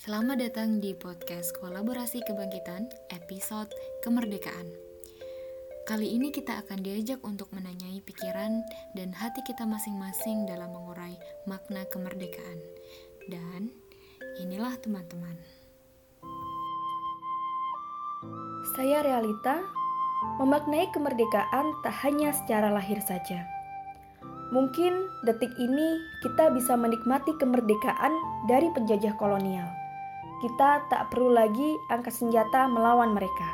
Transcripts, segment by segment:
Selamat datang di podcast Kolaborasi Kebangkitan, episode Kemerdekaan. Kali ini kita akan diajak untuk menanyai pikiran dan hati kita masing-masing dalam mengurai makna kemerdekaan. Dan inilah teman-teman. Saya Realita, memaknai kemerdekaan tak hanya secara lahir saja. Mungkin detik ini kita bisa menikmati kemerdekaan dari penjajah kolonial kita tak perlu lagi angkat senjata melawan mereka.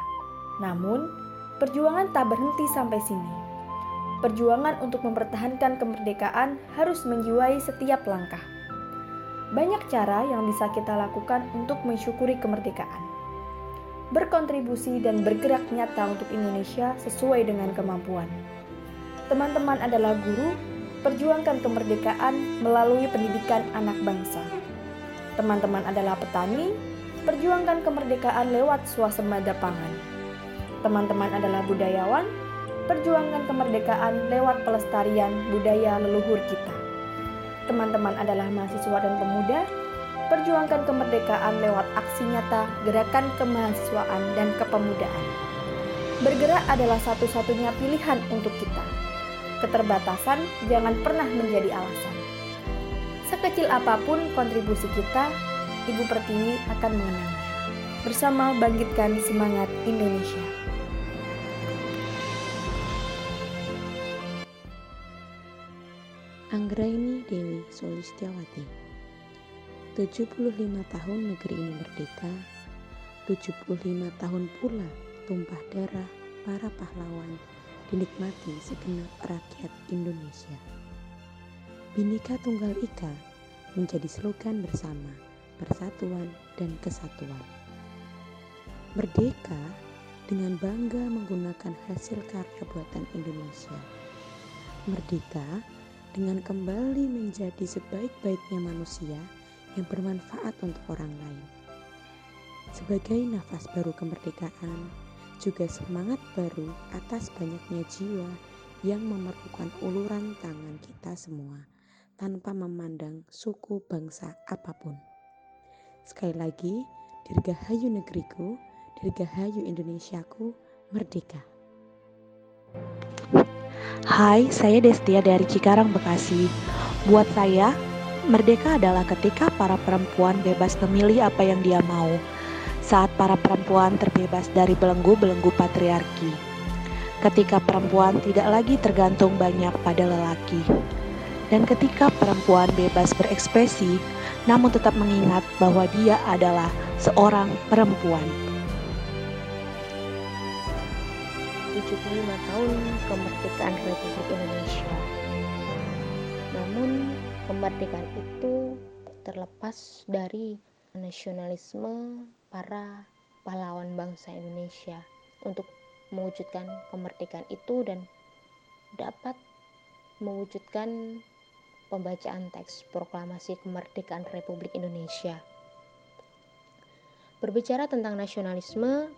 Namun, perjuangan tak berhenti sampai sini. Perjuangan untuk mempertahankan kemerdekaan harus menjiwai setiap langkah. Banyak cara yang bisa kita lakukan untuk mensyukuri kemerdekaan. Berkontribusi dan bergerak nyata untuk Indonesia sesuai dengan kemampuan. Teman-teman adalah guru, perjuangkan kemerdekaan melalui pendidikan anak bangsa. Teman-teman adalah petani, perjuangkan kemerdekaan lewat swasembada pangan. Teman-teman adalah budayawan, perjuangkan kemerdekaan lewat pelestarian budaya leluhur kita. Teman-teman adalah mahasiswa dan pemuda, perjuangkan kemerdekaan lewat aksi nyata gerakan kemahasiswaan dan kepemudaan. Bergerak adalah satu-satunya pilihan untuk kita. Keterbatasan jangan pernah menjadi alasan. Sekecil apa pun kontribusi kita, Ibu Pertiwi akan mengenangnya. Bersama bangkitkan semangat Indonesia. Anggraini Dewi Solistiawati 75 tahun negeri ini merdeka 75 tahun pula tumpah darah para pahlawan dinikmati segenap rakyat Indonesia. Bhinneka Tunggal Ika menjadi slogan bersama, persatuan dan kesatuan. Merdeka dengan bangga menggunakan hasil karya buatan Indonesia. Merdeka dengan kembali menjadi sebaik-baiknya manusia yang bermanfaat untuk orang lain. Sebagai nafas baru kemerdekaan, juga semangat baru atas banyaknya jiwa yang memerlukan uluran tangan kita semua tanpa memandang suku bangsa apa pun. Sekali lagi, dirgahayu negeriku, dirgahayu Indonesiaku, merdeka. Hai, saya Destia dari Cikarang, Bekasi. Buat saya, merdeka adalah ketika para perempuan bebas memilih apa yang dia mau. Saat para perempuan terbebas dari belenggu-belenggu patriarki. Ketika perempuan tidak lagi tergantung banyak pada lelaki dan ketika perempuan bebas berekspresi, namun tetap mengingat bahwa dia adalah seorang perempuan. 75 tahun kemerdekaan Republik Indonesia. Namun kemerdekaan itu terlepas dari nasionalisme para pahlawan bangsa Indonesia untuk mewujudkan kemerdekaan itu dan dapat mewujudkan pembacaan teks proklamasi kemerdekaan Republik Indonesia. Berbicara tentang nasionalisme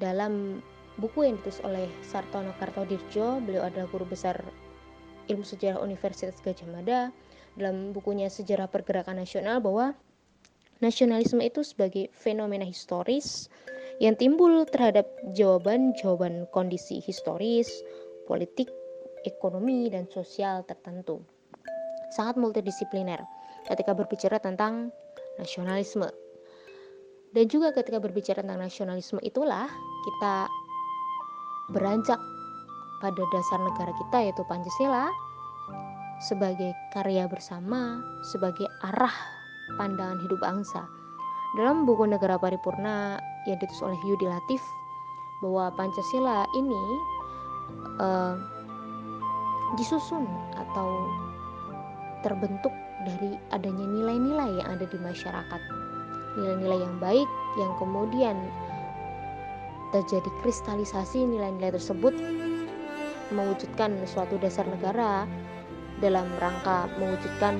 dalam buku yang ditulis oleh Sartono Kartodirjo, beliau adalah guru besar ilmu sejarah Universitas Gajah Mada dalam bukunya Sejarah Pergerakan Nasional bahwa nasionalisme itu sebagai fenomena historis yang timbul terhadap jawaban-jawaban kondisi historis, politik, ekonomi, dan sosial tertentu sangat multidisipliner ketika berbicara tentang nasionalisme. Dan juga ketika berbicara tentang nasionalisme itulah kita beranjak pada dasar negara kita yaitu Pancasila sebagai karya bersama, sebagai arah pandangan hidup bangsa. Dalam buku Negara Paripurna yang ditulis oleh Yudi Latif bahwa Pancasila ini uh, disusun atau terbentuk dari adanya nilai-nilai yang ada di masyarakat. Nilai-nilai yang baik yang kemudian terjadi kristalisasi nilai-nilai tersebut mewujudkan suatu dasar negara dalam rangka mewujudkan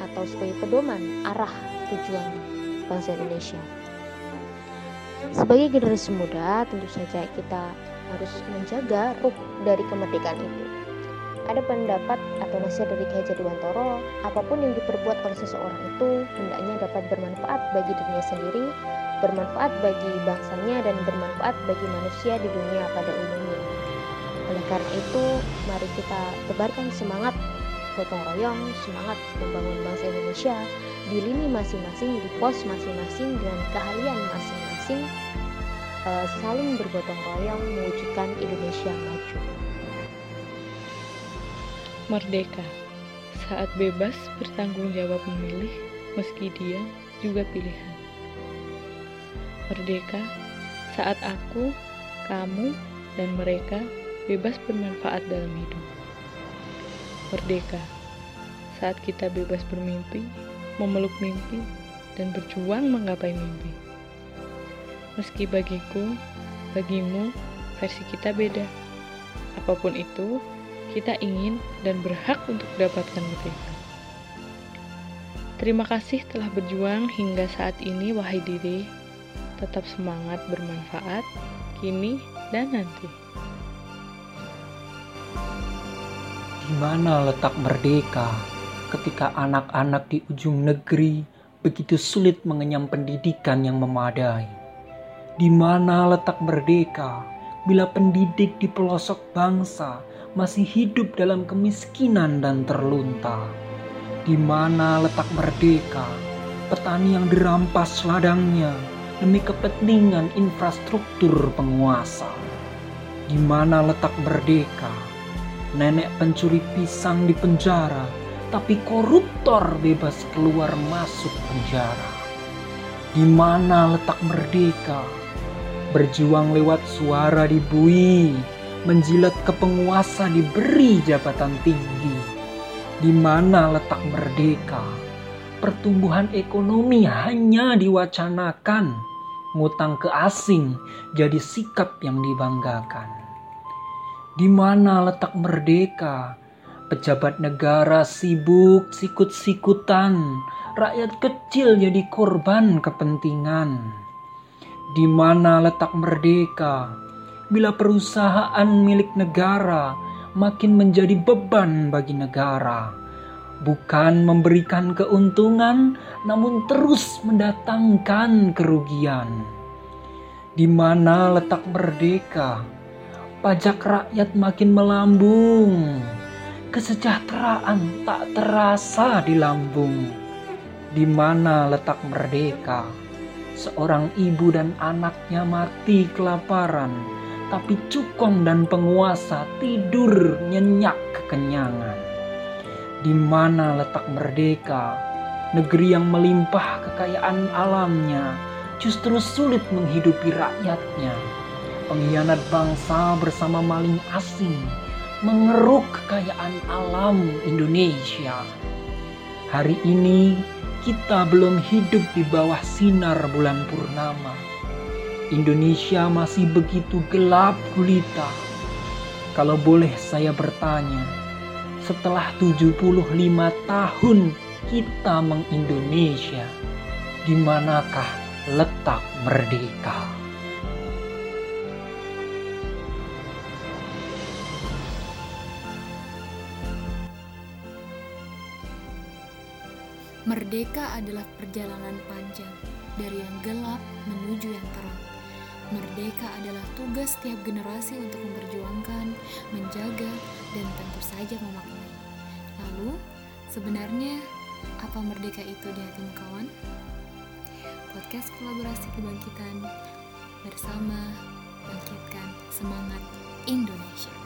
atau sebagai pedoman arah tujuan bangsa Indonesia. Sebagai generasi muda, tentu saja kita harus menjaga ruh dari kemerdekaan itu. Ada pendapat atau nasihat dari Ki Hajar Dewantoro, apa pun yang diperbuat oleh seseorang itu hendaknya dapat bermanfaat bagi dirinya sendiri, bermanfaat bagi bangsanya dan bermanfaat bagi manusia di dunia pada umumnya. Oleh karena itu, mari kita tebarkan semangat gotong royong, semangat membangun bangsa Indonesia di lini masing-masing, di pos masing-masing dengan keahlian masing-masing, uh, saling bergotong royong mewujudkan Indonesia maju. Merdeka saat bebas bertanggung jawab memilih, meski dia juga pilihan. Merdeka saat aku, kamu, dan mereka bebas bermanfaat dalam hidup. Merdeka saat kita bebas bermimpi, memeluk mimpi, dan berjuang menggapai mimpi. Meski bagiku, bagimu, versi kita beda. Apa pun itu, kita ingin dan berhak untuk dapatkan merdeka. Terima kasih telah berjuang hingga saat ini, wahai diri. Tetap semangat bermanfaat, kini dan nanti. Di mana letak merdeka ketika anak-anak di ujung negeri begitu sulit mengenyam pendidikan yang memadai? Di mana letak merdeka bila pendidik di pelosok bangsa masih hidup dalam kemiskinan dan terlunta. Di mana letak merdeka, petani yang dirampas ladangnya demi kepentingan infrastruktur penguasa. Di mana letak merdeka, nenek pencuri pisang di penjara, tapi koruptor bebas keluar masuk penjara. Di mana letak merdeka, berjuang lewat suara di bui, menjilat ke penguasa diberi jabatan tinggi. Di mana letak merdeka? Pertumbuhan ekonomi hanya diwacanakan. Ngutang ke asing jadi sikap yang dibanggakan. Di mana letak merdeka? Pejabat negara sibuk sikut-sikutan, rakyat kecil jadi korban kepentingan. Di mana letak merdeka? Bila perusahaan milik negara makin menjadi beban bagi negara, bukan memberikan keuntungan, namun terus mendatangkan kerugian. Di mana letak merdeka? Pajak rakyat makin melambung, kesejahteraan tak terasa di lambung. Di mana letak merdeka? Seorang ibu dan anaknya mati kelaparan tapi cukong dan penguasa tidur nyenyak kekenyangan. Di mana letak merdeka, negeri yang melimpah kekayaan alamnya justru sulit menghidupi rakyatnya. Pengkhianat bangsa bersama maling asing mengeruk kekayaan alam Indonesia. Hari ini kita belum hidup di bawah sinar bulan purnama Indonesia masih begitu gelap gulita. Kalau boleh saya bertanya, setelah 75 tahun kita mengindonesia, di manakah letak merdeka? Merdeka adalah perjalanan panjang dari yang gelap menuju yang terang. Merdeka adalah tugas setiap generasi untuk memperjuangkan, menjaga, dan tentu saja memaknai. Lalu, sebenarnya apa merdeka itu di hatimu kawan? Podcast kolaborasi kebangkitan bersama bangkitkan semangat Indonesia.